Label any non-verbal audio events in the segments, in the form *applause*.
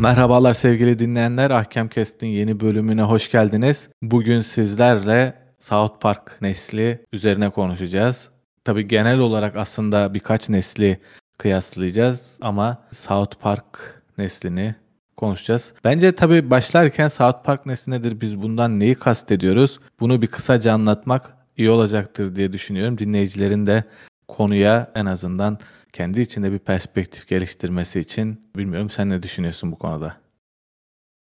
Merhabalar sevgili dinleyenler. Ahkam Kest'in yeni bölümüne hoş geldiniz. Bugün sizlerle South Park nesli üzerine konuşacağız. Tabii genel olarak aslında birkaç nesli kıyaslayacağız ama South Park neslini konuşacağız. Bence tabii başlarken South Park nesli nedir, biz bundan neyi kastediyoruz? Bunu bir kısaca anlatmak iyi olacaktır diye düşünüyorum. Dinleyicilerin de konuya en azından kendi içinde bir perspektif geliştirmesi için bilmiyorum sen ne düşünüyorsun bu konuda?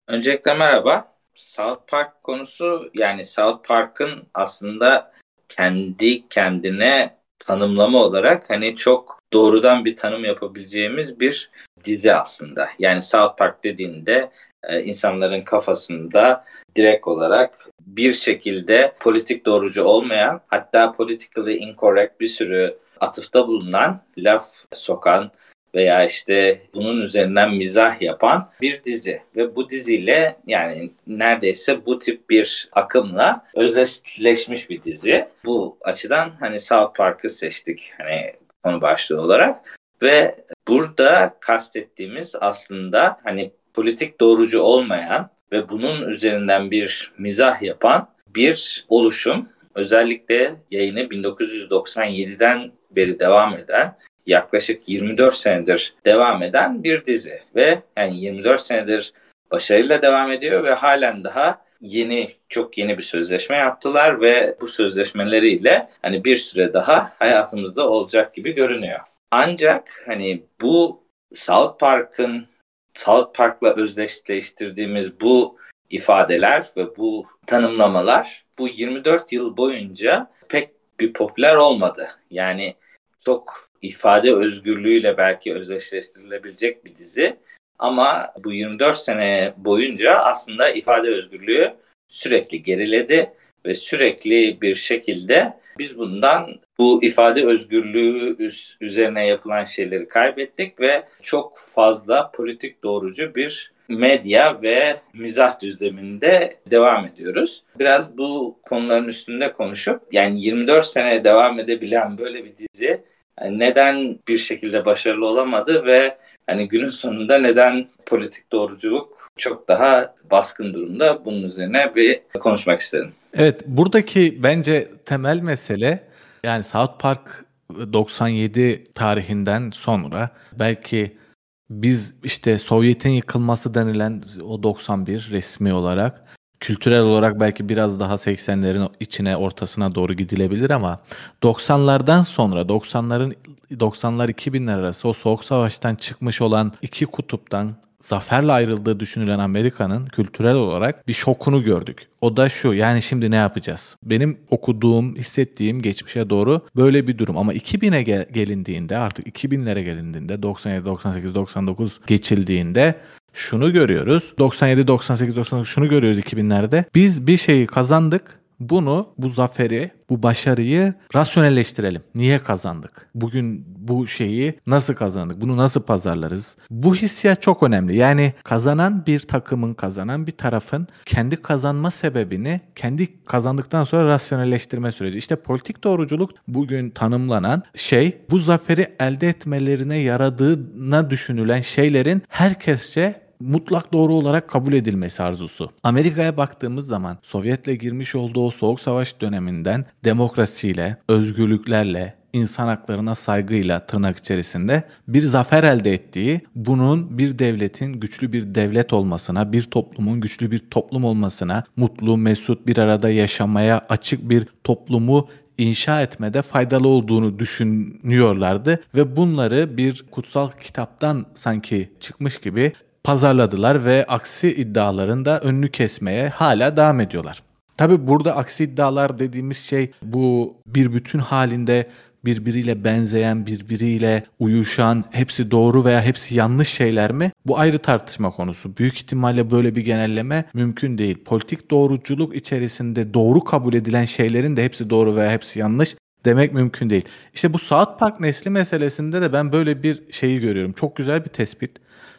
Öncelikle merhaba. South Park konusu yani South Park'ın aslında kendi kendine tanımlama olarak hani çok doğrudan bir tanım yapabileceğimiz bir dizi aslında. Yani South Park dediğinde e, insanların kafasında direkt olarak bir şekilde politik doğrucu olmayan hatta politically incorrect bir sürü atıfta bulunan, laf sokan veya işte bunun üzerinden mizah yapan bir dizi. Ve bu diziyle yani neredeyse bu tip bir akımla özdeşleşmiş bir dizi. Bu açıdan hani South Park'ı seçtik hani konu başlığı olarak. Ve burada kastettiğimiz aslında hani politik doğrucu olmayan ve bunun üzerinden bir mizah yapan bir oluşum. Özellikle yayını 1997'den beri devam eden yaklaşık 24 senedir devam eden bir dizi ve yani 24 senedir başarıyla devam ediyor ve halen daha yeni çok yeni bir sözleşme yaptılar ve bu sözleşmeleriyle hani bir süre daha hayatımızda olacak gibi görünüyor. Ancak hani bu South Park'ın South Park'la özdeşleştirdiğimiz bu ifadeler ve bu tanımlamalar bu 24 yıl boyunca pek bir popüler olmadı. Yani çok ifade özgürlüğüyle belki özdeşleştirilebilecek bir dizi. Ama bu 24 sene boyunca aslında ifade özgürlüğü sürekli geriledi ve sürekli bir şekilde biz bundan bu ifade özgürlüğü üzerine yapılan şeyleri kaybettik ve çok fazla politik doğrucu bir medya ve mizah düzleminde devam ediyoruz. Biraz bu konuların üstünde konuşup yani 24 sene devam edebilen böyle bir dizi neden bir şekilde başarılı olamadı ve hani günün sonunda neden politik doğruculuk çok daha baskın durumda bunun üzerine bir konuşmak istedim. Evet buradaki bence temel mesele yani South Park 97 tarihinden sonra belki biz işte Sovyet'in yıkılması denilen o 91 resmi olarak kültürel olarak belki biraz daha 80'lerin içine ortasına doğru gidilebilir ama 90'lardan sonra 90'ların 90'lar 2000'ler arası o soğuk savaştan çıkmış olan iki kutuptan zaferle ayrıldığı düşünülen Amerika'nın kültürel olarak bir şokunu gördük. O da şu yani şimdi ne yapacağız? Benim okuduğum, hissettiğim geçmişe doğru böyle bir durum. Ama 2000'e gel- gelindiğinde artık 2000'lere gelindiğinde 97, 98, 99 geçildiğinde şunu görüyoruz. 97, 98, 99 şunu görüyoruz 2000'lerde. Biz bir şeyi kazandık bunu, bu zaferi, bu başarıyı rasyonelleştirelim. Niye kazandık? Bugün bu şeyi nasıl kazandık? Bunu nasıl pazarlarız? Bu hissiyat çok önemli. Yani kazanan bir takımın, kazanan bir tarafın kendi kazanma sebebini kendi kazandıktan sonra rasyonelleştirme süreci. İşte politik doğruculuk bugün tanımlanan şey bu zaferi elde etmelerine yaradığına düşünülen şeylerin herkesçe mutlak doğru olarak kabul edilmesi arzusu. Amerika'ya baktığımız zaman Sovyet'le girmiş olduğu soğuk savaş döneminden demokrasiyle, özgürlüklerle, insan haklarına saygıyla tırnak içerisinde bir zafer elde ettiği, bunun bir devletin güçlü bir devlet olmasına, bir toplumun güçlü bir toplum olmasına, mutlu, mesut bir arada yaşamaya açık bir toplumu inşa etmede faydalı olduğunu düşünüyorlardı ve bunları bir kutsal kitaptan sanki çıkmış gibi pazarladılar ve aksi iddiaların da önünü kesmeye hala devam ediyorlar. Tabi burada aksi iddialar dediğimiz şey bu bir bütün halinde birbiriyle benzeyen, birbiriyle uyuşan, hepsi doğru veya hepsi yanlış şeyler mi? Bu ayrı tartışma konusu. Büyük ihtimalle böyle bir genelleme mümkün değil. Politik doğruculuk içerisinde doğru kabul edilen şeylerin de hepsi doğru veya hepsi yanlış demek mümkün değil. İşte bu South Park nesli meselesinde de ben böyle bir şeyi görüyorum. Çok güzel bir tespit.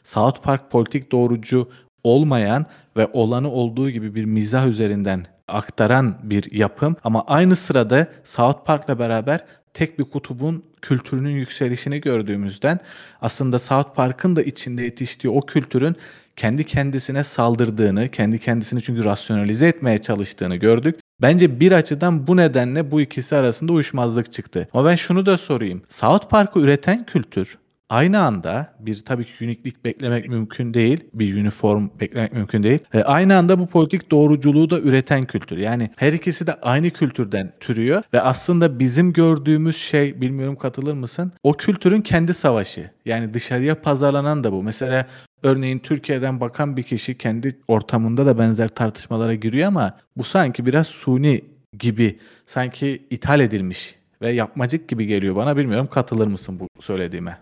South Park politik doğrucu olmayan ve olanı olduğu gibi bir mizah üzerinden aktaran bir yapım ama aynı sırada South Park'la beraber tek bir kutubun kültürünün yükselişini gördüğümüzden aslında South Park'ın da içinde yetiştiği o kültürün kendi kendisine saldırdığını, kendi kendisini çünkü rasyonalize etmeye çalıştığını gördük. Bence bir açıdan bu nedenle bu ikisi arasında uyuşmazlık çıktı. Ama ben şunu da sorayım. South Park'ı üreten kültür aynı anda bir tabii ki uniklik beklemek mümkün değil. Bir uniform beklemek mümkün değil. E, aynı anda bu politik doğruculuğu da üreten kültür. Yani her ikisi de aynı kültürden türüyor ve aslında bizim gördüğümüz şey bilmiyorum katılır mısın? O kültürün kendi savaşı. Yani dışarıya pazarlanan da bu. Mesela Örneğin Türkiye'den bakan bir kişi kendi ortamında da benzer tartışmalara giriyor ama bu sanki biraz suni gibi, sanki ithal edilmiş ve yapmacık gibi geliyor bana. Bilmiyorum katılır mısın bu söylediğime?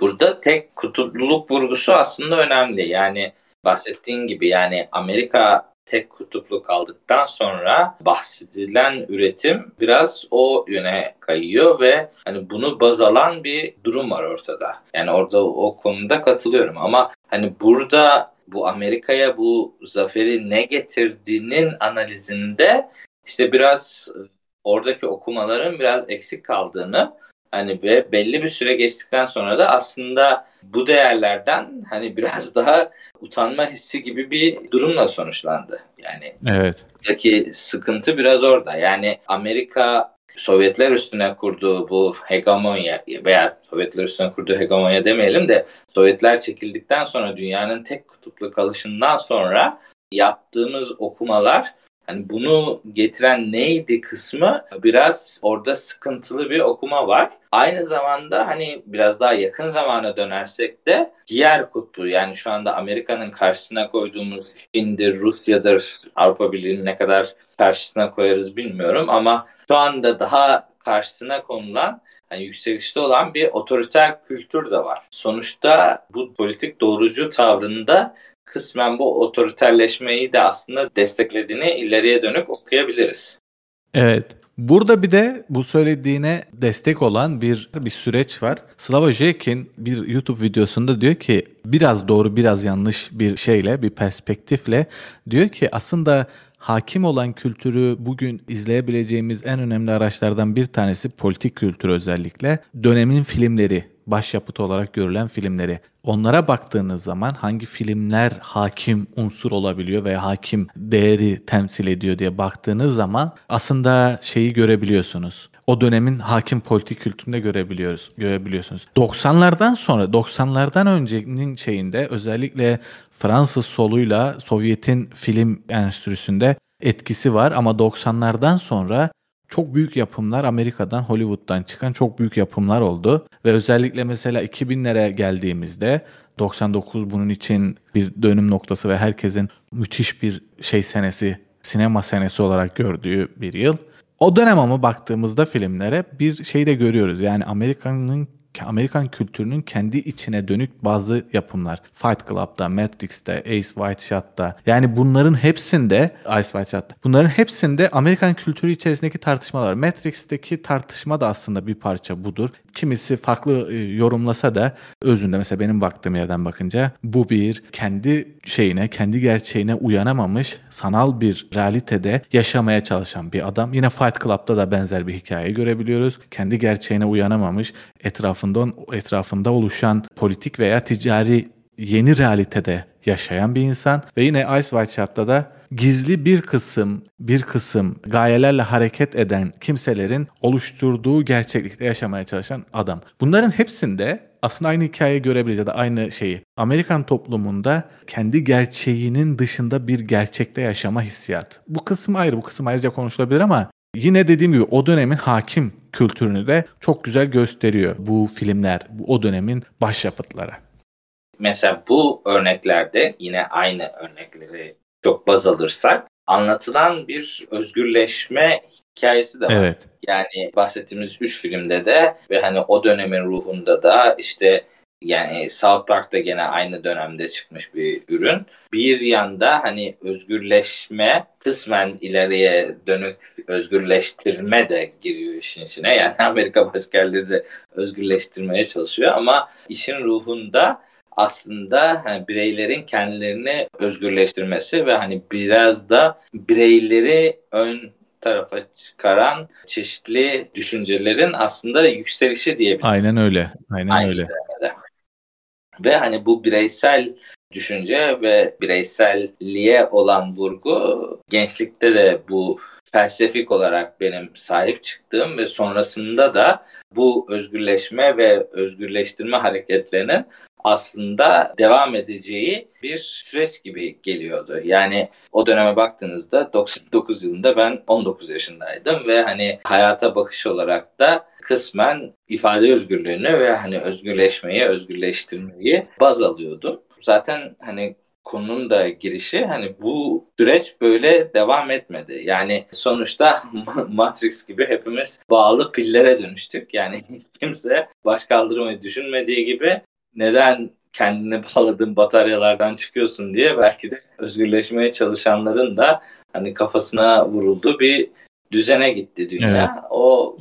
Burada tek kutupluluk vurgusu aslında önemli. Yani bahsettiğin gibi yani Amerika tek kutuplu kaldıktan sonra bahsedilen üretim biraz o yöne kayıyor ve hani bunu baz alan bir durum var ortada. Yani orada o konuda katılıyorum ama hani burada bu Amerika'ya bu zaferi ne getirdiğinin analizinde işte biraz oradaki okumaların biraz eksik kaldığını Hani ve belli bir süre geçtikten sonra da aslında bu değerlerden hani biraz *laughs* daha utanma hissi gibi bir durumla sonuçlandı. Yani evet. buradaki sıkıntı biraz orada. Yani Amerika Sovyetler üstüne kurduğu bu hegemonya veya Sovyetler üstüne kurduğu hegemonya demeyelim de Sovyetler çekildikten sonra dünyanın tek kutuplu kalışından sonra yaptığımız okumalar Hani bunu getiren neydi kısmı biraz orada sıkıntılı bir okuma var. Aynı zamanda hani biraz daha yakın zamana dönersek de diğer kutbu yani şu anda Amerika'nın karşısına koyduğumuz Çin'dir, Rusya'dır, Avrupa Birliği'nin ne kadar karşısına koyarız bilmiyorum ama şu anda daha karşısına konulan yani yükselişte olan bir otoriter kültür de var. Sonuçta bu politik doğrucu tavrında kısmen bu otoriterleşmeyi de aslında desteklediğini ileriye dönük okuyabiliriz. Evet. Burada bir de bu söylediğine destek olan bir bir süreç var. Slava Jekin bir YouTube videosunda diyor ki biraz doğru biraz yanlış bir şeyle bir perspektifle diyor ki aslında hakim olan kültürü bugün izleyebileceğimiz en önemli araçlardan bir tanesi politik kültür özellikle dönemin filmleri başyapıt olarak görülen filmleri. Onlara baktığınız zaman hangi filmler hakim unsur olabiliyor veya hakim değeri temsil ediyor diye baktığınız zaman aslında şeyi görebiliyorsunuz. O dönemin hakim politik kültüründe görebiliyoruz, görebiliyorsunuz. 90'lardan sonra, 90'lardan öncenin şeyinde özellikle Fransız soluyla Sovyet'in film endüstrisinde etkisi var ama 90'lardan sonra çok büyük yapımlar Amerika'dan, Hollywood'dan çıkan çok büyük yapımlar oldu. Ve özellikle mesela 2000'lere geldiğimizde 99 bunun için bir dönüm noktası ve herkesin müthiş bir şey senesi, sinema senesi olarak gördüğü bir yıl. O dönem ama baktığımızda filmlere bir şey de görüyoruz. Yani Amerika'nın Amerikan kültürünün kendi içine dönük bazı yapımlar. Fight Club'da, Matrix'te, Ace White Shot'ta. Yani bunların hepsinde, Ice White Shot'ta. Bunların hepsinde Amerikan kültürü içerisindeki tartışmalar. Matrix'teki tartışma da aslında bir parça budur. Kimisi farklı e, yorumlasa da özünde mesela benim baktığım yerden bakınca bu bir kendi şeyine, kendi gerçeğine uyanamamış sanal bir realitede yaşamaya çalışan bir adam. Yine Fight Club'da da benzer bir hikaye görebiliyoruz. Kendi gerçeğine uyanamamış, etrafında etrafında oluşan politik veya ticari yeni realitede yaşayan bir insan ve yine Ice White Shot'ta da gizli bir kısım bir kısım gayelerle hareket eden kimselerin oluşturduğu gerçeklikte yaşamaya çalışan adam. Bunların hepsinde aslında aynı hikayeyi görebiliriz ya da aynı şeyi. Amerikan toplumunda kendi gerçeğinin dışında bir gerçekte yaşama hissiyat. Bu kısım ayrı, bu kısım ayrıca konuşulabilir ama yine dediğim gibi o dönemin hakim kültürünü de çok güzel gösteriyor bu filmler, bu o dönemin başyapıtları. Mesela bu örneklerde yine aynı örnekleri çok baz alırsak anlatılan bir özgürleşme hikayesi de var. Evet. Yani bahsettiğimiz üç filmde de ve hani o dönemin ruhunda da işte yani South Park da gene aynı dönemde çıkmış bir ürün. Bir yanda hani özgürleşme kısmen ileriye dönük özgürleştirme de giriyor işin içine. Yani *laughs* Amerika başkaları da özgürleştirmeye çalışıyor ama işin ruhunda aslında hani bireylerin kendilerini özgürleştirmesi ve hani biraz da bireyleri ön tarafa çıkaran çeşitli düşüncelerin aslında yükselişi diyebiliriz. Aynen öyle. Aynen Aynı öyle. Dönemde. Ve hani bu bireysel düşünce ve bireyselliğe olan vurgu gençlikte de bu felsefik olarak benim sahip çıktığım ve sonrasında da bu özgürleşme ve özgürleştirme hareketlerinin aslında devam edeceği bir süreç gibi geliyordu. Yani o döneme baktığınızda 99 yılında ben 19 yaşındaydım ve hani hayata bakış olarak da kısmen ifade özgürlüğünü ve hani özgürleşmeyi, özgürleştirmeyi baz alıyordum. Zaten hani konunun da girişi hani bu süreç böyle devam etmedi. Yani sonuçta *laughs* Matrix gibi hepimiz bağlı pillere dönüştük. Yani *laughs* kimse baş kaldırmayı düşünmediği gibi neden kendini bağladığın bataryalardan çıkıyorsun diye belki de özgürleşmeye çalışanların da hani kafasına vuruldu bir düzene gitti dünya. Evet. O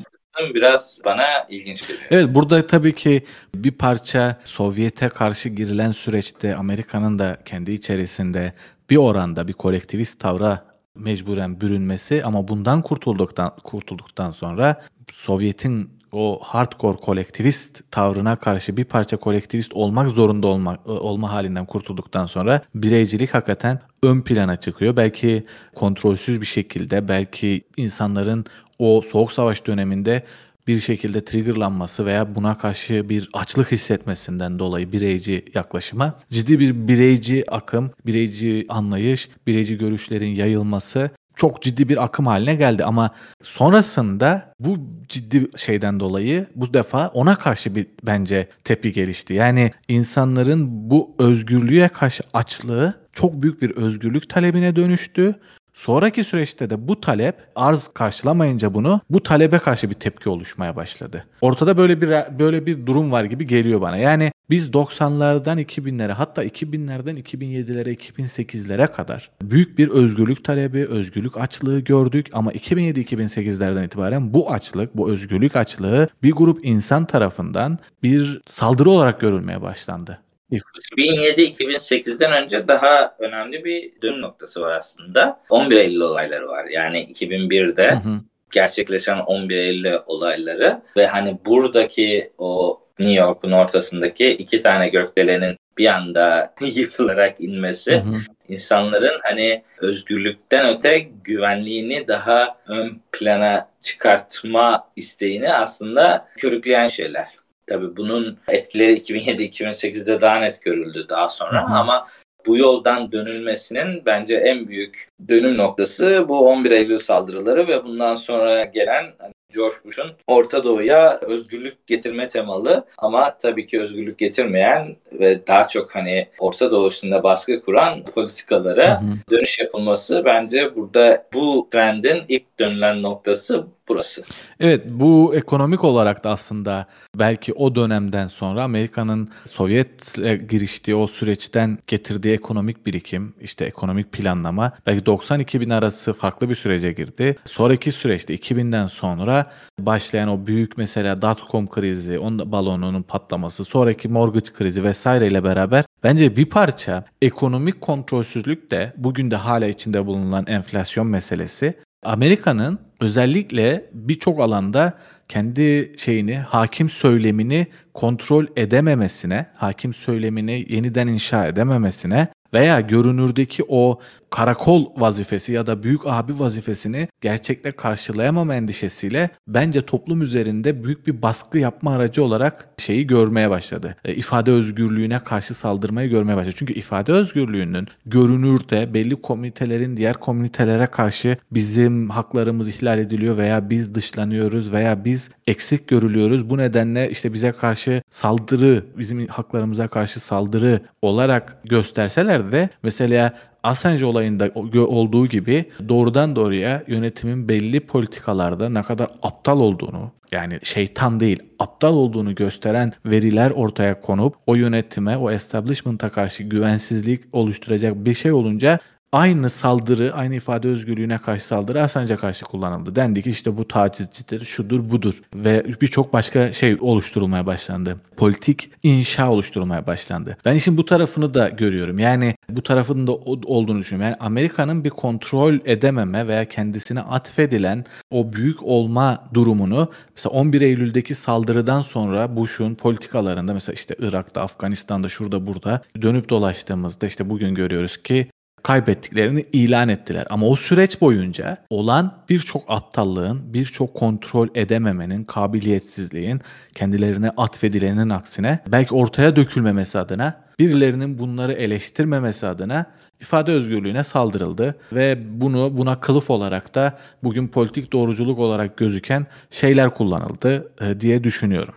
biraz bana ilginç geliyor. Evet burada tabii ki bir parça Sovyet'e karşı girilen süreçte Amerika'nın da kendi içerisinde bir oranda bir kolektivist tavra mecburen bürünmesi ama bundan kurtulduktan kurtulduktan sonra Sovyet'in o hardcore kolektivist tavrına karşı bir parça kolektivist olmak zorunda olma, olma halinden kurtulduktan sonra bireycilik hakikaten ön plana çıkıyor. Belki kontrolsüz bir şekilde belki insanların o soğuk savaş döneminde bir şekilde triggerlanması veya buna karşı bir açlık hissetmesinden dolayı bireyci yaklaşıma ciddi bir bireyci akım, bireyci anlayış, bireyci görüşlerin yayılması çok ciddi bir akım haline geldi ama sonrasında bu ciddi şeyden dolayı bu defa ona karşı bir bence tepki gelişti. Yani insanların bu özgürlüğe karşı açlığı çok büyük bir özgürlük talebine dönüştü Sonraki süreçte de bu talep arz karşılamayınca bunu bu talebe karşı bir tepki oluşmaya başladı. Ortada böyle bir böyle bir durum var gibi geliyor bana. Yani biz 90'lardan 2000'lere hatta 2000'lerden 2007'lere 2008'lere kadar büyük bir özgürlük talebi, özgürlük açlığı gördük ama 2007-2008'lerden itibaren bu açlık, bu özgürlük açlığı bir grup insan tarafından bir saldırı olarak görülmeye başlandı. 2007-2008'den önce daha önemli bir dönüm noktası var aslında. 11 Eylül olayları var. Yani 2001'de hı hı. gerçekleşen 11 Eylül olayları ve hani buradaki o New York'un ortasındaki iki tane gökdelenin bir anda *laughs* yıkılarak inmesi hı hı. insanların hani özgürlükten öte güvenliğini daha ön plana çıkartma isteğini aslında körükleyen şeyler. Tabii bunun etkileri 2007-2008'de daha net görüldü daha sonra Hı-hı. ama bu yoldan dönülmesinin bence en büyük dönüm noktası bu 11 Eylül saldırıları ve bundan sonra gelen hani George Bush'un Orta Doğu'ya özgürlük getirme temalı ama tabii ki özgürlük getirmeyen ve daha çok hani Orta Doğu üstünde baskı kuran politikalara hı hı. dönüş yapılması bence burada bu trendin ilk dönülen noktası burası. Evet bu ekonomik olarak da aslında belki o dönemden sonra Amerika'nın Sovyet'le giriştiği o süreçten getirdiği ekonomik birikim, işte ekonomik planlama belki 90-2000 arası farklı bir sürece girdi. Sonraki süreçte 2000'den sonra başlayan o büyük mesela dot-com krizi, onun balonunun patlaması, sonraki mortgage krizi vesaireyle beraber bence bir parça ekonomik kontrolsüzlük de bugün de hala içinde bulunan enflasyon meselesi Amerika'nın özellikle birçok alanda kendi şeyini, hakim söylemini kontrol edememesine, hakim söylemini yeniden inşa edememesine veya görünürdeki o karakol vazifesi ya da büyük abi vazifesini gerçekle karşılayamama endişesiyle bence toplum üzerinde büyük bir baskı yapma aracı olarak şeyi görmeye başladı. E, ifade özgürlüğüne karşı saldırmayı görmeye başladı. Çünkü ifade özgürlüğünün görünürde belli komünitelerin diğer komünitelere karşı bizim haklarımız ihlal ediliyor veya biz dışlanıyoruz veya biz eksik görülüyoruz. Bu nedenle işte bize karşı saldırı, bizim haklarımıza karşı saldırı olarak gösterseler de mesela Assange olayında olduğu gibi doğrudan doğruya yönetimin belli politikalarda ne kadar aptal olduğunu yani şeytan değil aptal olduğunu gösteren veriler ortaya konup o yönetime o establishment'a karşı güvensizlik oluşturacak bir şey olunca aynı saldırı, aynı ifade özgürlüğüne karşı saldırı Assange'a karşı kullanıldı. Dendi ki işte bu tacizcidir, şudur budur ve birçok başka şey oluşturulmaya başlandı. Politik inşa oluşturulmaya başlandı. Ben işin bu tarafını da görüyorum. Yani bu tarafının da olduğunu düşünüyorum. Yani Amerika'nın bir kontrol edememe veya kendisine atfedilen o büyük olma durumunu mesela 11 Eylül'deki saldırıdan sonra Bush'un politikalarında mesela işte Irak'ta, Afganistan'da, şurada burada dönüp dolaştığımızda işte bugün görüyoruz ki kaybettiklerini ilan ettiler. Ama o süreç boyunca olan birçok aptallığın, birçok kontrol edememenin, kabiliyetsizliğin kendilerine atfedilenin aksine belki ortaya dökülmemesi adına birilerinin bunları eleştirmemesi adına ifade özgürlüğüne saldırıldı ve bunu buna kılıf olarak da bugün politik doğruculuk olarak gözüken şeyler kullanıldı e, diye düşünüyorum.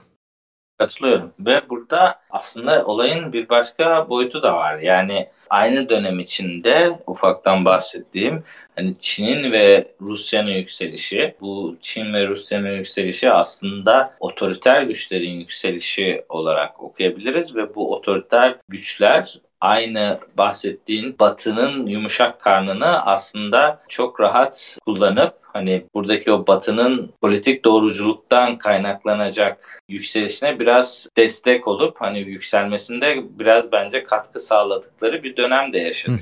Katılıyorum ve burada aslında olayın bir başka boyutu da var. Yani aynı dönem içinde ufaktan bahsettiğim hani Çin'in ve Rusya'nın yükselişi, bu Çin ve Rusya'nın yükselişi aslında otoriter güçlerin yükselişi olarak okuyabiliriz ve bu otoriter güçler aynı bahsettiğin batının yumuşak karnını aslında çok rahat kullanıp hani buradaki o batının politik doğruculuktan kaynaklanacak yükselişine biraz destek olup hani yükselmesinde biraz bence katkı sağladıkları bir dönemde yaşadık.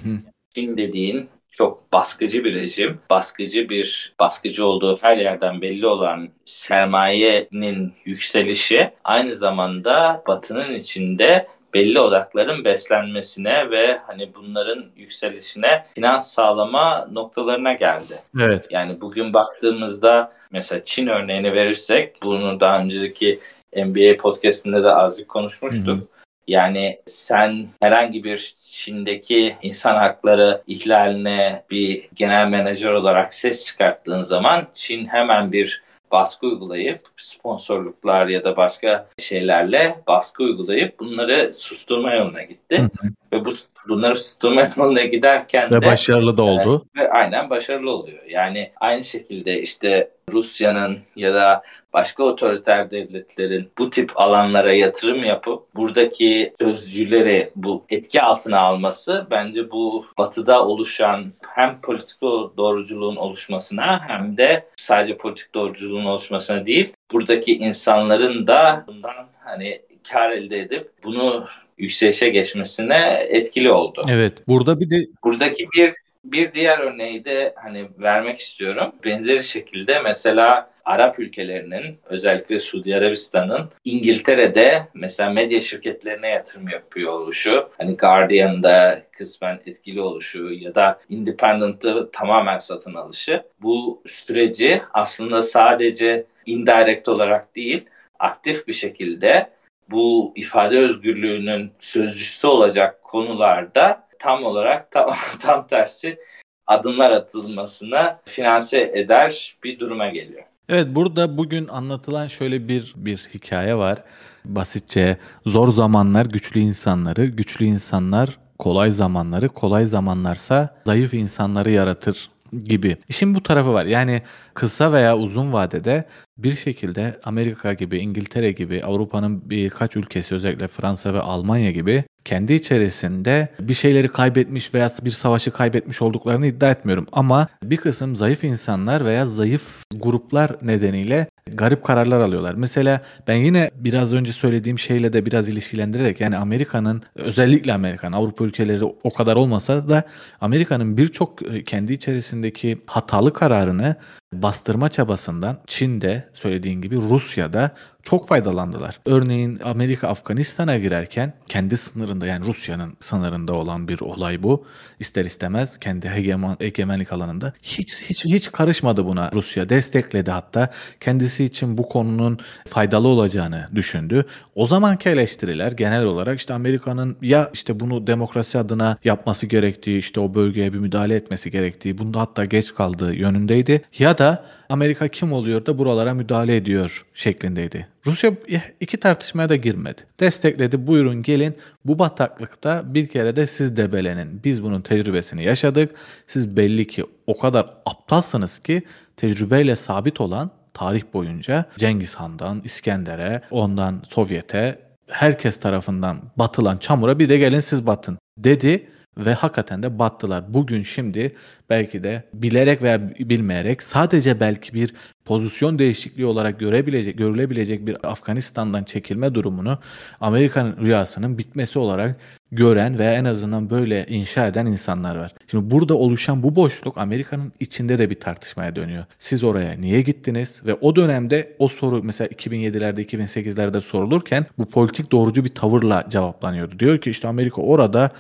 Çin dediğin çok baskıcı bir rejim, baskıcı bir baskıcı olduğu her yerden belli olan sermayenin yükselişi aynı zamanda Batı'nın içinde belli odakların beslenmesine ve hani bunların yükselişine finans sağlama noktalarına geldi. Evet. Yani bugün baktığımızda mesela Çin örneğini verirsek bunu daha önceki NBA podcastinde de azıcık konuşmuştuk. Hı hı. Yani sen herhangi bir Çin'deki insan hakları ihlaline bir genel menajer olarak ses çıkarttığın zaman Çin hemen bir baskı uygulayıp sponsorluklar ya da başka şeylerle baskı uygulayıp bunları susturma yoluna gitti. Hı hı. Ve bu bunları susturma *laughs* yoluna giderken ve de başarılı da oldu. E, ve aynen başarılı oluyor. Yani aynı şekilde işte Rusya'nın ya da başka otoriter devletlerin bu tip alanlara yatırım yapıp buradaki sözcüleri bu etki altına alması bence bu batıda oluşan hem politik doğruculuğun oluşmasına hem de sadece politik doğruculuğun oluşmasına değil buradaki insanların da bundan hani kar elde edip bunu yükselişe geçmesine etkili oldu. Evet. Burada bir de buradaki bir bir diğer örneği de hani vermek istiyorum. Benzeri şekilde mesela Arap ülkelerinin özellikle Suudi Arabistan'ın İngiltere'de mesela medya şirketlerine yatırım yapıyor oluşu, hani Guardian'da kısmen etkili oluşu ya da Independent'ı tamamen satın alışı bu süreci aslında sadece indirect olarak değil aktif bir şekilde bu ifade özgürlüğünün sözcüsü olacak konularda tam olarak tam, *laughs* tam tersi adımlar atılmasına finanse eder bir duruma geliyor. Evet burada bugün anlatılan şöyle bir bir hikaye var. Basitçe zor zamanlar güçlü insanları, güçlü insanlar kolay zamanları, kolay zamanlarsa zayıf insanları yaratır gibi. İşin bu tarafı var. Yani kısa veya uzun vadede bir şekilde Amerika gibi, İngiltere gibi, Avrupa'nın birkaç ülkesi özellikle Fransa ve Almanya gibi kendi içerisinde bir şeyleri kaybetmiş veya bir savaşı kaybetmiş olduklarını iddia etmiyorum. Ama bir kısım zayıf insanlar veya zayıf gruplar nedeniyle garip kararlar alıyorlar. Mesela ben yine biraz önce söylediğim şeyle de biraz ilişkilendirerek yani Amerika'nın özellikle Amerikan Avrupa ülkeleri o kadar olmasa da Amerika'nın birçok e, kendi içerisindeki hatalı kararını bastırma çabasından Çin'de söylediğin gibi Rusya'da çok faydalandılar. Örneğin Amerika Afganistan'a girerken kendi sınırında yani Rusya'nın sınırında olan bir olay bu. İster istemez kendi hegemen, egemenlik alanında hiç hiç hiç karışmadı buna Rusya. Destekledi hatta kendisi için bu konunun faydalı olacağını düşündü. O zamanki eleştiriler genel olarak işte Amerika'nın ya işte bunu demokrasi adına yapması gerektiği, işte o bölgeye bir müdahale etmesi gerektiği, bunda hatta geç kaldığı yönündeydi. Ya da Amerika kim oluyor da buralara müdahale ediyor şeklindeydi. Rusya iki tartışmaya da girmedi. Destekledi buyurun gelin bu bataklıkta bir kere de siz debelenin. Biz bunun tecrübesini yaşadık. Siz belli ki o kadar aptalsınız ki tecrübeyle sabit olan tarih boyunca Cengiz Han'dan İskender'e ondan Sovyet'e herkes tarafından batılan çamura bir de gelin siz batın dedi ve hakikaten de battılar. Bugün şimdi belki de bilerek veya bilmeyerek sadece belki bir pozisyon değişikliği olarak görebilecek, görülebilecek bir Afganistan'dan çekilme durumunu Amerika'nın rüyasının bitmesi olarak gören veya en azından böyle inşa eden insanlar var. Şimdi burada oluşan bu boşluk Amerika'nın içinde de bir tartışmaya dönüyor. Siz oraya niye gittiniz? Ve o dönemde o soru mesela 2007'lerde 2008'lerde sorulurken bu politik doğrucu bir tavırla cevaplanıyordu. Diyor ki işte Amerika orada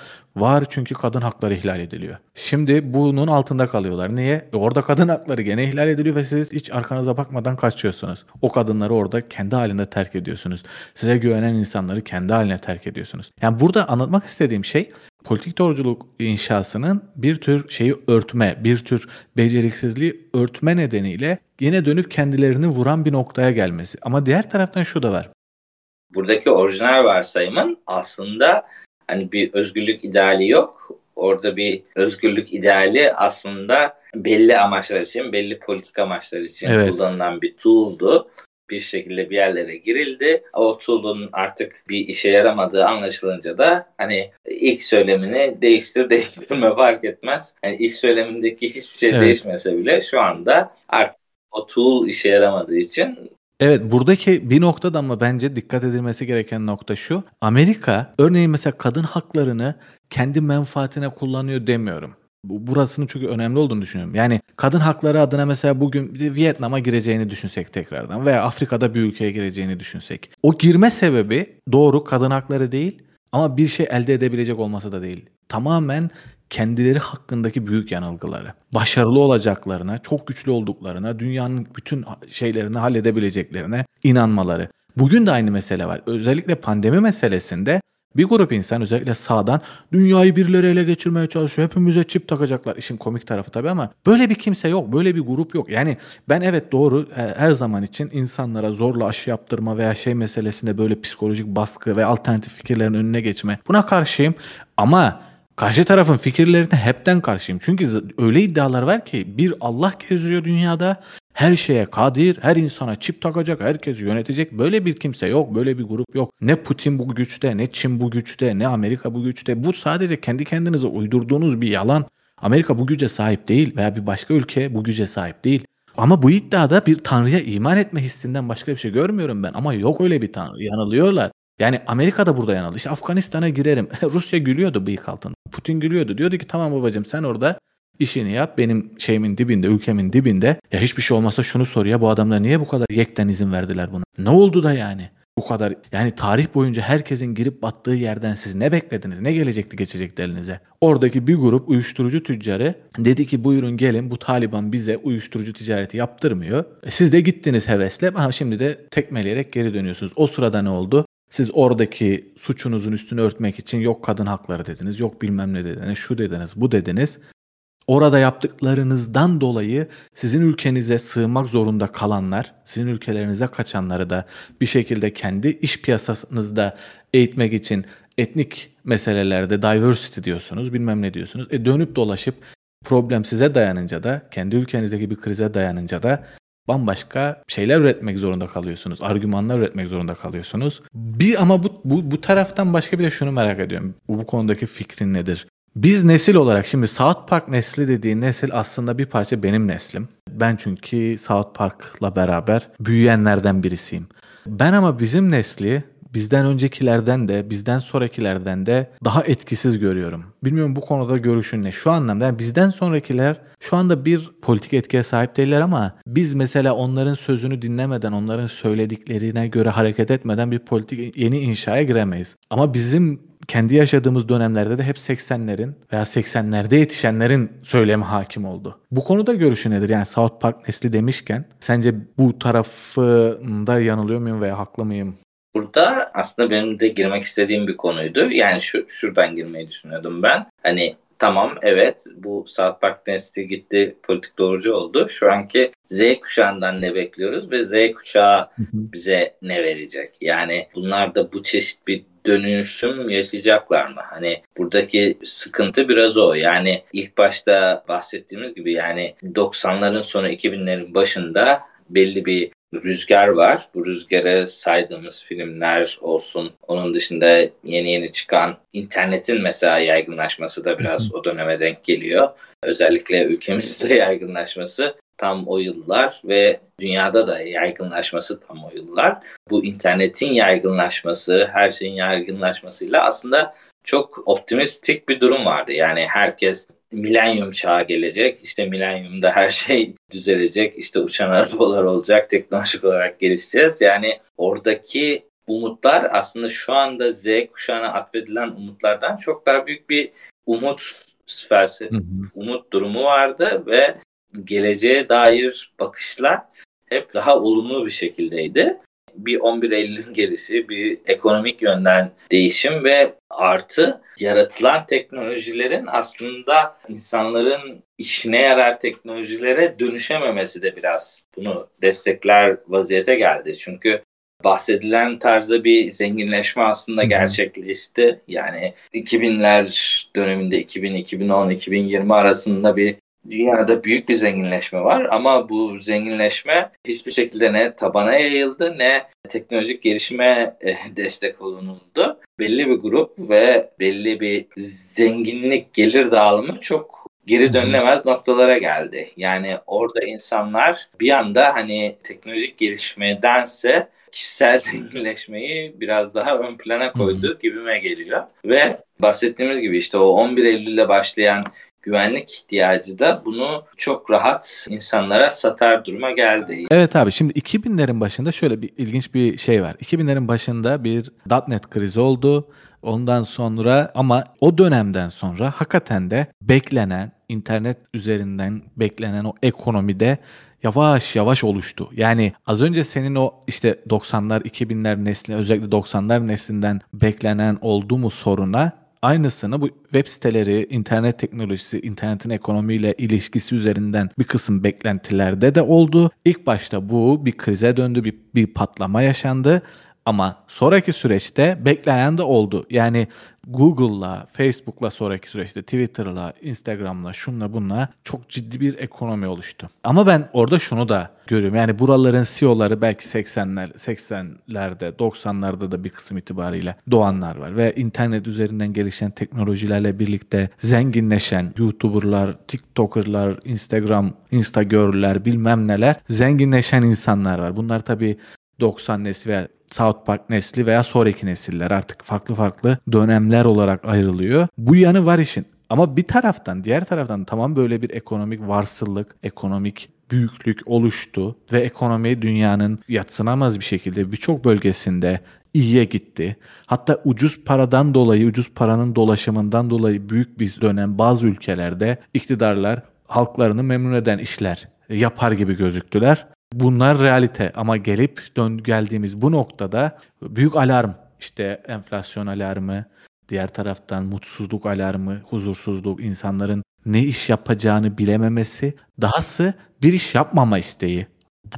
Var çünkü kadın hakları ihlal ediliyor. Şimdi bunun altında kalıyorlar. Niye? E orada kadın hakları gene ihlal ediliyor ve siz hiç arkanıza bakmadan kaçıyorsunuz. O kadınları orada kendi halinde terk ediyorsunuz. Size güvenen insanları kendi haline terk ediyorsunuz. Yani burada anlatmak istediğim şey politik doğruculuk inşasının bir tür şeyi örtme, bir tür beceriksizliği örtme nedeniyle yine dönüp kendilerini vuran bir noktaya gelmesi. Ama diğer taraftan şu da var. Buradaki orijinal varsayımın aslında hani bir özgürlük ideali yok. Orada bir özgürlük ideali aslında belli amaçlar için, belli politik amaçlar için evet. kullanılan bir tool'du. Bir şekilde bir yerlere girildi. O tool'un artık bir işe yaramadığı anlaşılınca da hani ilk söylemini değiştir *laughs* değiştirme fark etmez. Yani ilk söylemindeki hiçbir şey evet. değişmese bile şu anda artık o tool işe yaramadığı için Evet buradaki bir noktada ama bence dikkat edilmesi gereken nokta şu. Amerika örneğin mesela kadın haklarını kendi menfaatine kullanıyor demiyorum. Burasının çünkü önemli olduğunu düşünüyorum. Yani kadın hakları adına mesela bugün Vietnam'a gireceğini düşünsek tekrardan veya Afrika'da bir ülkeye gireceğini düşünsek. O girme sebebi doğru kadın hakları değil ama bir şey elde edebilecek olması da değil. Tamamen kendileri hakkındaki büyük yanılgıları, başarılı olacaklarına, çok güçlü olduklarına, dünyanın bütün şeylerini halledebileceklerine inanmaları. Bugün de aynı mesele var. Özellikle pandemi meselesinde bir grup insan özellikle sağdan dünyayı birileri ele geçirmeye çalışıyor. Hepimize çip takacaklar. İşin komik tarafı tabii ama böyle bir kimse yok. Böyle bir grup yok. Yani ben evet doğru her zaman için insanlara zorla aşı yaptırma veya şey meselesinde böyle psikolojik baskı ve alternatif fikirlerin önüne geçme buna karşıyım. Ama Karşı tarafın fikirlerine hepten karşıyım. Çünkü öyle iddialar var ki bir Allah geziyor dünyada. Her şeye kadir, her insana çip takacak, herkesi yönetecek. Böyle bir kimse yok, böyle bir grup yok. Ne Putin bu güçte, ne Çin bu güçte, ne Amerika bu güçte. Bu sadece kendi kendinize uydurduğunuz bir yalan. Amerika bu güce sahip değil veya bir başka ülke bu güce sahip değil. Ama bu iddiada bir tanrıya iman etme hissinden başka bir şey görmüyorum ben. Ama yok öyle bir tanrı. Yanılıyorlar. Yani Amerika da burada yanıldı. İşte Afganistan'a girerim. *laughs* Rusya gülüyordu bıyık altında. Putin gülüyordu. Diyordu ki tamam babacığım sen orada işini yap. Benim şeyimin dibinde, ülkemin dibinde. Ya hiçbir şey olmasa şunu sor ya bu adamlar niye bu kadar yekten izin verdiler buna? Ne oldu da yani? Bu kadar yani tarih boyunca herkesin girip battığı yerden siz ne beklediniz? Ne gelecekti geçecekti elinize? Oradaki bir grup uyuşturucu tüccarı dedi ki buyurun gelin bu Taliban bize uyuşturucu ticareti yaptırmıyor. E siz de gittiniz hevesle. Ha şimdi de tekmeleyerek geri dönüyorsunuz. O sırada ne oldu? Siz oradaki suçunuzun üstünü örtmek için yok kadın hakları dediniz, yok bilmem ne dediniz, şu dediniz, bu dediniz. Orada yaptıklarınızdan dolayı sizin ülkenize sığmak zorunda kalanlar, sizin ülkelerinize kaçanları da bir şekilde kendi iş piyasasınızda eğitmek için etnik meselelerde diversity diyorsunuz, bilmem ne diyorsunuz. E dönüp dolaşıp problem size dayanınca da, kendi ülkenizdeki bir krize dayanınca da bambaşka şeyler üretmek zorunda kalıyorsunuz. Argümanlar üretmek zorunda kalıyorsunuz. Bir ama bu, bu, bu taraftan başka bir de şunu merak ediyorum. Bu, bu konudaki fikrin nedir? Biz nesil olarak şimdi South Park nesli dediğin nesil aslında bir parça benim neslim. Ben çünkü South Park'la beraber büyüyenlerden birisiyim. Ben ama bizim nesli bizden öncekilerden de bizden sonrakilerden de daha etkisiz görüyorum. Bilmiyorum bu konuda görüşün ne? Şu anlamda yani bizden sonrakiler şu anda bir politik etkiye sahip değiller ama biz mesela onların sözünü dinlemeden, onların söylediklerine göre hareket etmeden bir politik yeni inşaya giremeyiz. Ama bizim kendi yaşadığımız dönemlerde de hep 80'lerin veya 80'lerde yetişenlerin söylemi hakim oldu. Bu konuda görüşü nedir? Yani South Park nesli demişken sence bu tarafında yanılıyor muyum veya haklı mıyım? Burada aslında benim de girmek istediğim bir konuydu. Yani şu şuradan girmeyi düşünüyordum ben. Hani tamam evet bu South Park nesli gitti politik doğrucu oldu. Şu anki Z kuşağından ne bekliyoruz ve Z kuşağı bize ne verecek? Yani bunlar da bu çeşit bir dönüşüm yaşayacaklar mı? Hani buradaki sıkıntı biraz o. Yani ilk başta bahsettiğimiz gibi yani 90'ların sonu 2000'lerin başında belli bir rüzgar var. Bu rüzgarı saydığımız filmler olsun. Onun dışında yeni yeni çıkan internetin mesela yaygınlaşması da biraz o döneme denk geliyor. Özellikle ülkemizde *laughs* yaygınlaşması tam o yıllar ve dünyada da yaygınlaşması tam o yıllar. Bu internetin yaygınlaşması, her şeyin yaygınlaşmasıyla aslında çok optimistik bir durum vardı. Yani herkes milenyum çağı gelecek. İşte milenyumda her şey *laughs* düzelecek. İşte uçan arabalar olacak. Teknolojik olarak gelişeceğiz. Yani oradaki umutlar aslında şu anda Z kuşağına atfedilen umutlardan çok daha büyük bir umut felsefe, umut durumu vardı ve geleceğe dair bakışlar hep daha olumlu bir şekildeydi. Bir 11 Eylül'ün gelişi, bir ekonomik yönden değişim ve artı yaratılan teknolojilerin aslında insanların işine yarar teknolojilere dönüşememesi de biraz bunu destekler vaziyete geldi. Çünkü bahsedilen tarzda bir zenginleşme aslında gerçekleşti. Yani 2000'ler döneminde 2000, 2010, 2020 arasında bir dünyada büyük bir zenginleşme var ama bu zenginleşme hiçbir şekilde ne tabana yayıldı ne teknolojik gelişime e, *laughs* destek olunuldu. Belli bir grup ve belli bir zenginlik gelir dağılımı çok geri dönülemez noktalara geldi. Yani orada insanlar bir anda hani teknolojik gelişmedense kişisel zenginleşmeyi biraz daha ön plana koydu gibime geliyor. Ve bahsettiğimiz gibi işte o 11 Eylül'le başlayan güvenlik ihtiyacı da bunu çok rahat insanlara satar duruma geldi. Evet abi şimdi 2000'lerin başında şöyle bir ilginç bir şey var. 2000'lerin başında bir .NET krizi oldu. Ondan sonra ama o dönemden sonra hakikaten de beklenen internet üzerinden beklenen o ekonomide yavaş yavaş oluştu. Yani az önce senin o işte 90'lar 2000'ler nesli özellikle 90'lar neslinden beklenen oldu mu soruna aynısını bu web siteleri, internet teknolojisi, internetin ekonomiyle ilişkisi üzerinden bir kısım beklentilerde de oldu. İlk başta bu bir krize döndü, bir, bir patlama yaşandı. Ama sonraki süreçte beklenen de oldu. Yani Google'la, Facebook'la sonraki süreçte Twitter'la, Instagram'la, şunla bunla çok ciddi bir ekonomi oluştu. Ama ben orada şunu da görüyorum. Yani buraların CEO'ları belki 80'ler, 80'lerde, 90'larda da bir kısım itibariyle doğanlar var ve internet üzerinden gelişen teknolojilerle birlikte zenginleşen YouTuber'lar, TikToker'lar, Instagram, Instagirl'ler bilmem neler zenginleşen insanlar var. Bunlar tabii 90 nesli veya South Park nesli veya sonraki nesiller artık farklı farklı dönemler olarak ayrılıyor. Bu yanı var işin. Ama bir taraftan diğer taraftan tamam böyle bir ekonomik varsıllık, ekonomik büyüklük oluştu ve ekonomi dünyanın yatsınamaz bir şekilde birçok bölgesinde iyiye gitti. Hatta ucuz paradan dolayı, ucuz paranın dolaşımından dolayı büyük bir dönem bazı ülkelerde iktidarlar halklarını memnun eden işler yapar gibi gözüktüler. Bunlar realite ama gelip dön geldiğimiz bu noktada büyük alarm işte enflasyon alarmı, diğer taraftan mutsuzluk alarmı, huzursuzluk, insanların ne iş yapacağını bilememesi, dahası bir iş yapmama isteği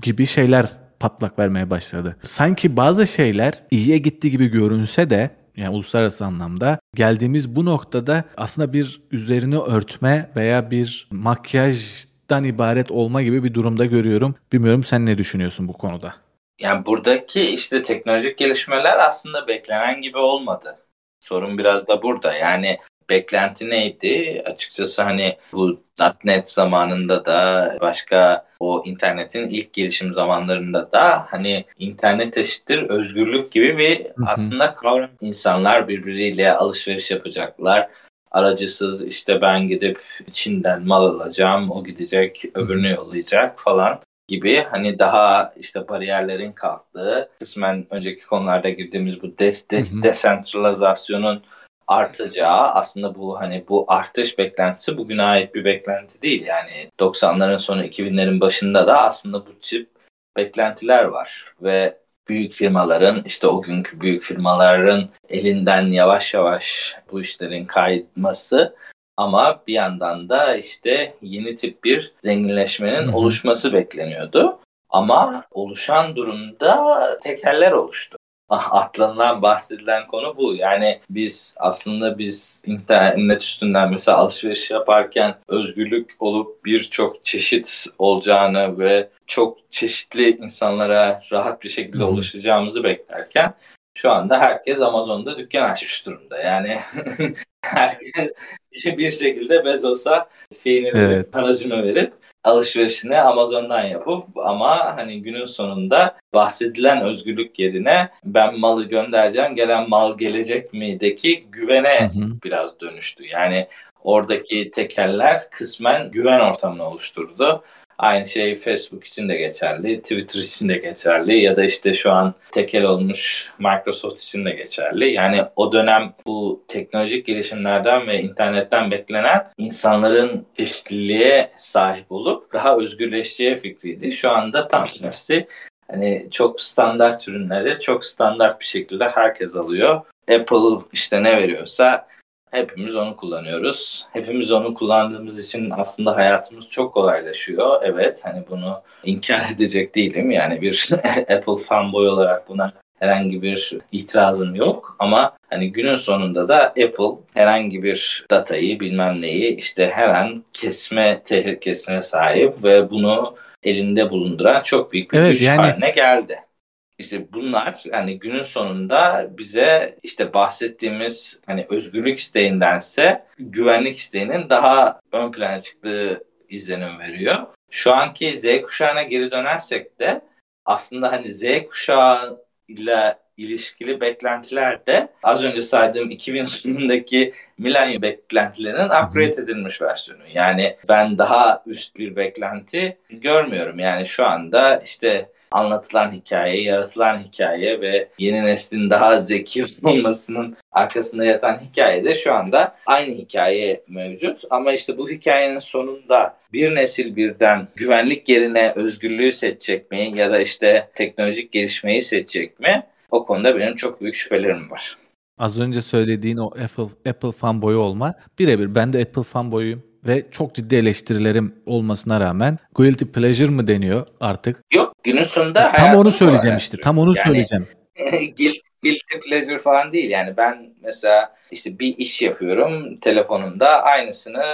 gibi şeyler patlak vermeye başladı. Sanki bazı şeyler iyiye gitti gibi görünse de yani uluslararası anlamda geldiğimiz bu noktada aslında bir üzerini örtme veya bir makyaj dan ibaret olma gibi bir durumda görüyorum. Bilmiyorum sen ne düşünüyorsun bu konuda? Yani buradaki işte teknolojik gelişmeler aslında beklenen gibi olmadı. Sorun biraz da burada. Yani beklenti neydi? Açıkçası hani bu .NET zamanında da başka o internetin ilk gelişim zamanlarında da hani internet eşittir özgürlük gibi bir aslında kavram. İnsanlar birbiriyle alışveriş yapacaklar aracısız işte ben gidip Çin'den mal alacağım, o gidecek, öbürünü yollayacak falan gibi hani daha işte bariyerlerin kalktığı kısmen önceki konularda girdiğimiz bu des, des, desentralizasyonun artacağı aslında bu hani bu artış beklentisi bugüne ait bir beklenti değil. Yani 90'ların sonu 2000'lerin başında da aslında bu çip beklentiler var ve büyük firmaların işte o günkü büyük firmaların elinden yavaş yavaş bu işlerin kayması ama bir yandan da işte yeni tip bir zenginleşmenin Hı-hı. oluşması bekleniyordu. Ama oluşan durumda tekeller oluştu. Atlanılan bahsedilen konu bu. Yani biz aslında biz internet üstünden mesela alışveriş yaparken özgürlük olup birçok çeşit olacağını ve çok çeşitli insanlara rahat bir şekilde ulaşacağımızı beklerken şu anda herkes Amazon'da dükkan açmış durumda. Yani *laughs* herkes bir şekilde Bezos'a şeyini verip, evet. paracını verip alışverişini Amazon'dan yapıp ama hani günün sonunda bahsedilen özgürlük yerine ben malı göndereceğim gelen mal gelecek mi'deki güvene hı hı. biraz dönüştü. Yani oradaki tekeller kısmen güven ortamını oluşturdu. Aynı şey Facebook için de geçerli, Twitter için de geçerli ya da işte şu an tekel olmuş Microsoft için de geçerli. Yani o dönem bu teknolojik gelişimlerden ve internetten beklenen insanların çeşitliliğe sahip olup daha özgürleşeceği fikriydi. Şu anda tam tersi hani çok standart ürünleri çok standart bir şekilde herkes alıyor. Apple işte ne veriyorsa Hepimiz onu kullanıyoruz. Hepimiz onu kullandığımız için aslında hayatımız çok kolaylaşıyor. Evet hani bunu inkar *laughs* edecek değilim. Yani bir *laughs* Apple fanboy olarak buna herhangi bir itirazım yok ama hani günün sonunda da Apple herhangi bir datayı bilmem neyi işte her an kesme tehlikesine sahip ve bunu elinde bulunduran çok büyük bir evet, güç yani... haline geldi. İşte bunlar yani günün sonunda bize işte bahsettiğimiz hani özgürlük isteğindense güvenlik isteğinin daha ön plana çıktığı izlenim veriyor. Şu anki Z kuşağına geri dönersek de aslında hani Z kuşağı ile ilişkili beklentiler de az önce saydığım 2000 sonundaki milenyum beklentilerinin upgrade edilmiş versiyonu. Yani ben daha üst bir beklenti görmüyorum. Yani şu anda işte anlatılan hikaye, yaratılan hikaye ve yeni neslin daha zeki *laughs* olmasının arkasında yatan hikaye de şu anda aynı hikaye mevcut. Ama işte bu hikayenin sonunda bir nesil birden güvenlik yerine özgürlüğü seçecek mi ya da işte teknolojik gelişmeyi seçecek mi? O konuda benim çok büyük şüphelerim var. Az önce söylediğin o Apple Apple fanboyu olma birebir ben de Apple fanboyuyum ve çok ciddi eleştirilerim olmasına rağmen guilty pleasure mı deniyor artık? Yok günün sonunda tam onu söyleyeceğim işte. Tam onu yani, söyleyeceğim. *laughs* guilt, guilty pleasure falan değil. Yani ben mesela işte bir iş yapıyorum telefonumda aynısını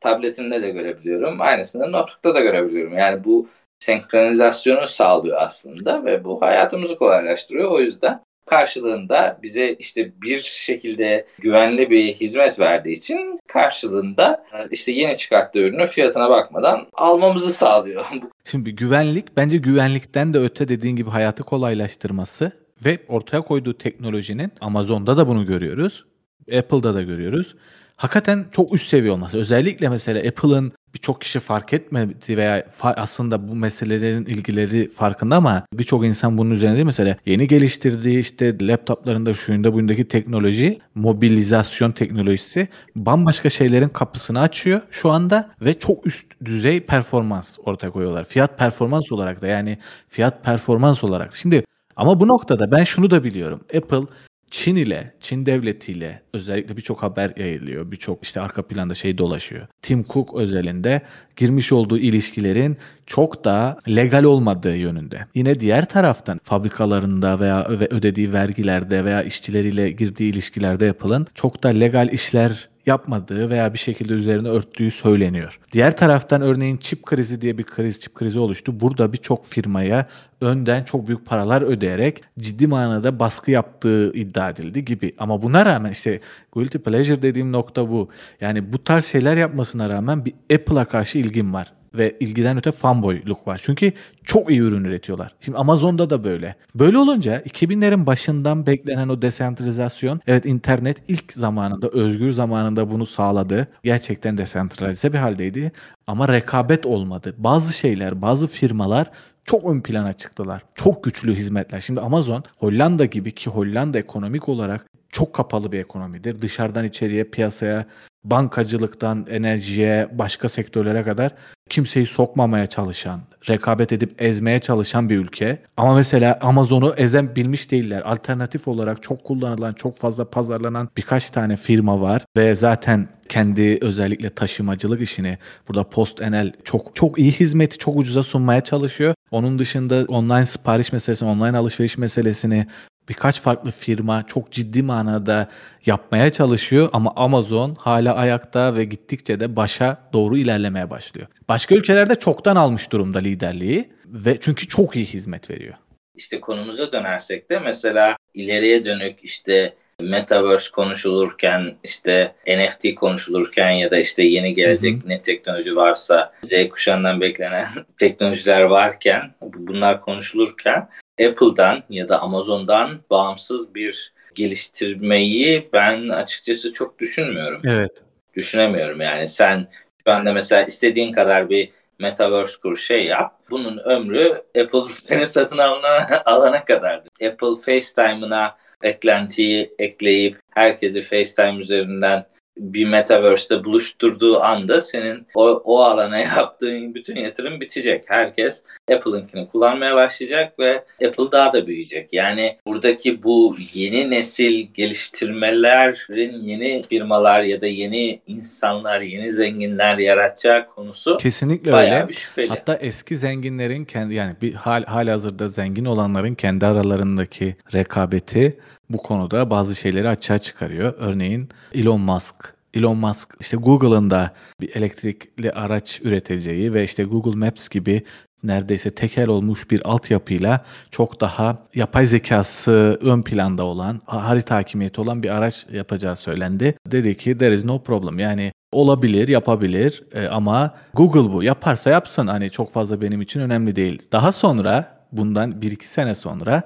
tabletimde de görebiliyorum. Aynısını notebook'ta da görebiliyorum. Yani bu senkronizasyonu sağlıyor aslında ve bu hayatımızı kolaylaştırıyor. O yüzden karşılığında bize işte bir şekilde güvenli bir hizmet verdiği için karşılığında e, işte yeni çıkarttığı ürünü fiyatına bakmadan almamızı sağlıyor. *laughs* Şimdi güvenlik bence güvenlikten de öte dediğin gibi hayatı kolaylaştırması ve ortaya koyduğu teknolojinin Amazon'da da bunu görüyoruz. Apple'da da görüyoruz hakikaten çok üst seviye olması. Özellikle mesela Apple'ın birçok kişi fark etmedi veya aslında bu meselelerin ilgileri farkında ama birçok insan bunun üzerine değil mesela yeni geliştirdiği işte laptoplarında şuyunda bundaki teknoloji mobilizasyon teknolojisi bambaşka şeylerin kapısını açıyor şu anda ve çok üst düzey performans ortaya koyuyorlar. Fiyat performans olarak da yani fiyat performans olarak. Şimdi ama bu noktada ben şunu da biliyorum. Apple Çin ile, Çin devletiyle özellikle birçok haber yayılıyor. Birçok işte arka planda şey dolaşıyor. Tim Cook özelinde girmiş olduğu ilişkilerin çok da legal olmadığı yönünde. Yine diğer taraftan fabrikalarında veya ödediği vergilerde veya işçileriyle girdiği ilişkilerde yapılan çok da legal işler yapmadığı veya bir şekilde üzerine örttüğü söyleniyor. Diğer taraftan örneğin çip krizi diye bir kriz, çip krizi oluştu. Burada birçok firmaya önden çok büyük paralar ödeyerek ciddi manada baskı yaptığı iddia edildi gibi. Ama buna rağmen işte guilty pleasure dediğim nokta bu. Yani bu tarz şeyler yapmasına rağmen bir Apple'a karşı ilgim var ve ilgiden öte fanboyluk var. Çünkü çok iyi ürün üretiyorlar. Şimdi Amazon'da da böyle. Böyle olunca 2000'lerin başından beklenen o desentralizasyon, evet internet ilk zamanında, özgür zamanında bunu sağladı. Gerçekten desentralize bir haldeydi ama rekabet olmadı. Bazı şeyler, bazı firmalar çok ön plana çıktılar. Çok güçlü hizmetler. Şimdi Amazon Hollanda gibi ki Hollanda ekonomik olarak çok kapalı bir ekonomidir. Dışarıdan içeriye piyasaya bankacılıktan enerjiye, başka sektörlere kadar kimseyi sokmamaya çalışan, rekabet edip ezmeye çalışan bir ülke. Ama mesela Amazon'u ezen bilmiş değiller. Alternatif olarak çok kullanılan, çok fazla pazarlanan birkaç tane firma var ve zaten kendi özellikle taşımacılık işini burada Post Enel çok çok iyi hizmeti çok ucuza sunmaya çalışıyor. Onun dışında online sipariş meselesini, online alışveriş meselesini birkaç farklı firma çok ciddi manada yapmaya çalışıyor ama Amazon hala ayakta ve gittikçe de başa doğru ilerlemeye başlıyor. Başka ülkelerde çoktan almış durumda liderliği ve çünkü çok iyi hizmet veriyor. İşte konumuza dönersek de mesela ileriye dönük işte Metaverse konuşulurken işte NFT konuşulurken ya da işte yeni gelecek hı hı. ne teknoloji varsa Z kuşağından beklenen *laughs* teknolojiler varken bunlar konuşulurken Apple'dan ya da Amazon'dan bağımsız bir geliştirmeyi ben açıkçası çok düşünmüyorum. Evet. Düşünemiyorum yani sen şu anda mesela istediğin kadar bir Metaverse kur şey yap. Bunun ömrü Apple *laughs* seni satın alana, alana kadardır. Apple FaceTime'ına eklentiyi ekleyip herkesi FaceTime üzerinden bir metaverse'te buluşturduğu anda senin o, o alana *laughs* yaptığın bütün yatırım bitecek. Herkes Apple'ınkini kullanmaya başlayacak ve Apple daha da büyüyecek. Yani buradaki bu yeni nesil geliştirmelerin yeni firmalar ya da yeni insanlar, yeni zenginler yaratacağı konusu kesinlikle öyle. Bir şüpheli. Hatta eski zenginlerin kendi yani bir hal hali hazırda zengin olanların kendi aralarındaki rekabeti bu konuda bazı şeyleri açığa çıkarıyor. Örneğin Elon Musk Elon Musk işte Google'ın da bir elektrikli araç üreteceği ve işte Google Maps gibi neredeyse tekel olmuş bir altyapıyla çok daha yapay zekası ön planda olan, harita hakimiyeti olan bir araç yapacağı söylendi. Dedi ki there is no problem yani olabilir, yapabilir e, ama Google bu yaparsa yapsın hani çok fazla benim için önemli değil. Daha sonra bundan 1-2 sene sonra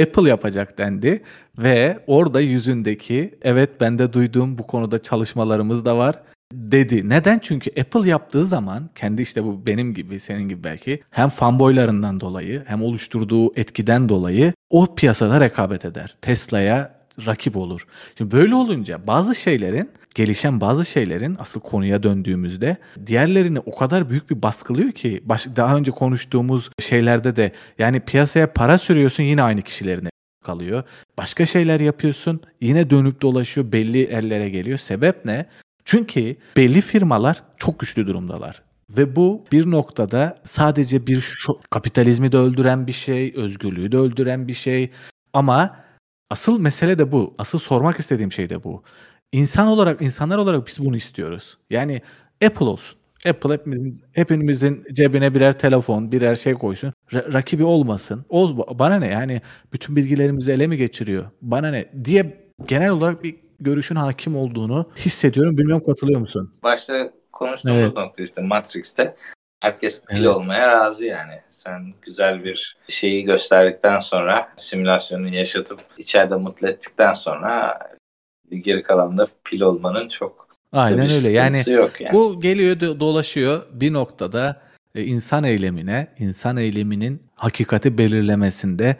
Apple yapacak dendi ve orada yüzündeki evet ben de duyduğum bu konuda çalışmalarımız da var dedi. Neden? Çünkü Apple yaptığı zaman kendi işte bu benim gibi senin gibi belki hem fanboylarından dolayı hem oluşturduğu etkiden dolayı o piyasada rekabet eder. Tesla'ya rakip olur. Şimdi böyle olunca bazı şeylerin gelişen bazı şeylerin asıl konuya döndüğümüzde diğerlerini o kadar büyük bir baskılıyor ki baş, daha önce konuştuğumuz şeylerde de yani piyasaya para sürüyorsun yine aynı kişilerine kalıyor. Başka şeyler yapıyorsun yine dönüp dolaşıyor belli ellere geliyor. Sebep ne? Çünkü belli firmalar çok güçlü durumdalar. Ve bu bir noktada sadece bir şu, kapitalizmi de öldüren bir şey, özgürlüğü de öldüren bir şey. Ama asıl mesele de bu. Asıl sormak istediğim şey de bu. İnsan olarak, insanlar olarak biz bunu istiyoruz. Yani Apple olsun. Apple hepimizin hepimizin cebine birer telefon, birer şey koysun. Ra- rakibi olmasın. O bana ne yani bütün bilgilerimizi ele mi geçiriyor? Bana ne diye genel olarak bir görüşün hakim olduğunu hissediyorum. Bilmiyorum katılıyor musun? Başta konuştuğumuz evet. nokta işte Matrix'te herkes pil evet. olmaya razı yani. Sen güzel bir şeyi gösterdikten sonra simülasyonu yaşatıp içeride mutlu ettikten sonra geri kalan da pil olmanın çok Aynen öyle. Yani, yok yani bu geliyor dolaşıyor bir noktada e, insan eylemine, insan eyleminin hakikati belirlemesinde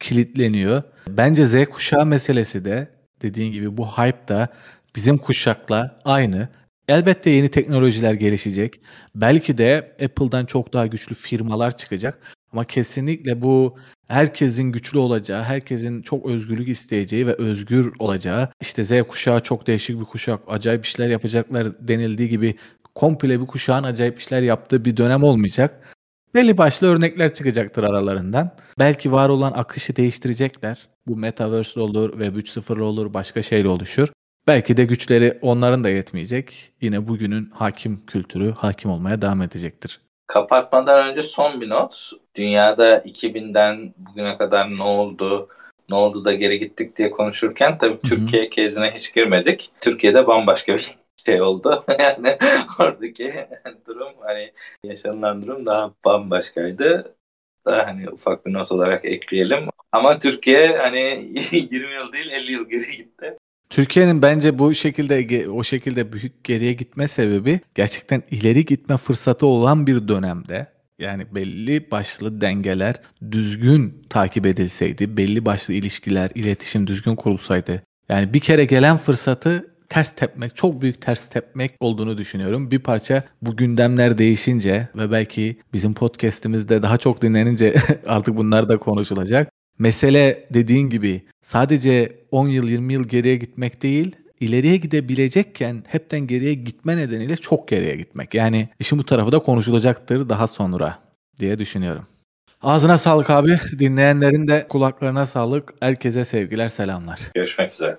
kilitleniyor. Bence Z kuşağı meselesi de dediğin gibi bu hype da bizim kuşakla aynı. Elbette yeni teknolojiler gelişecek. Belki de Apple'dan çok daha güçlü firmalar çıkacak. Ama kesinlikle bu herkesin güçlü olacağı, herkesin çok özgürlük isteyeceği ve özgür olacağı, işte Z kuşağı çok değişik bir kuşak, acayip işler yapacaklar denildiği gibi komple bir kuşağın acayip işler yaptığı bir dönem olmayacak. Belli başlı örnekler çıkacaktır aralarından. Belki var olan akışı değiştirecekler. Bu Metaverse olur, Web 3.0 olur, başka şeyle oluşur. Belki de güçleri onların da yetmeyecek. Yine bugünün hakim kültürü hakim olmaya devam edecektir. Kapatmadan önce son bir not. Dünyada 2000'den bugüne kadar ne oldu, ne oldu da geri gittik diye konuşurken tabii Hı-hı. Türkiye kezine hiç girmedik. Türkiye'de bambaşka bir *laughs* şey oldu. *laughs* yani oradaki *laughs* durum hani yaşanılan durum daha bambaşkaydı. Daha hani ufak bir not olarak ekleyelim. Ama Türkiye hani 20 yıl değil 50 yıl geri gitti. Türkiye'nin bence bu şekilde o şekilde büyük geriye gitme sebebi gerçekten ileri gitme fırsatı olan bir dönemde yani belli başlı dengeler düzgün takip edilseydi, belli başlı ilişkiler, iletişim düzgün kurulsaydı. Yani bir kere gelen fırsatı ters tepmek, çok büyük ters tepmek olduğunu düşünüyorum. Bir parça bu gündemler değişince ve belki bizim podcast'imizde daha çok dinlenince *laughs* artık bunlar da konuşulacak. Mesele dediğin gibi sadece 10 yıl 20 yıl geriye gitmek değil, ileriye gidebilecekken hepten geriye gitme nedeniyle çok geriye gitmek. Yani işin bu tarafı da konuşulacaktır daha sonra diye düşünüyorum. Ağzına sağlık abi. Dinleyenlerin de kulaklarına sağlık. Herkese sevgiler, selamlar. Görüşmek üzere.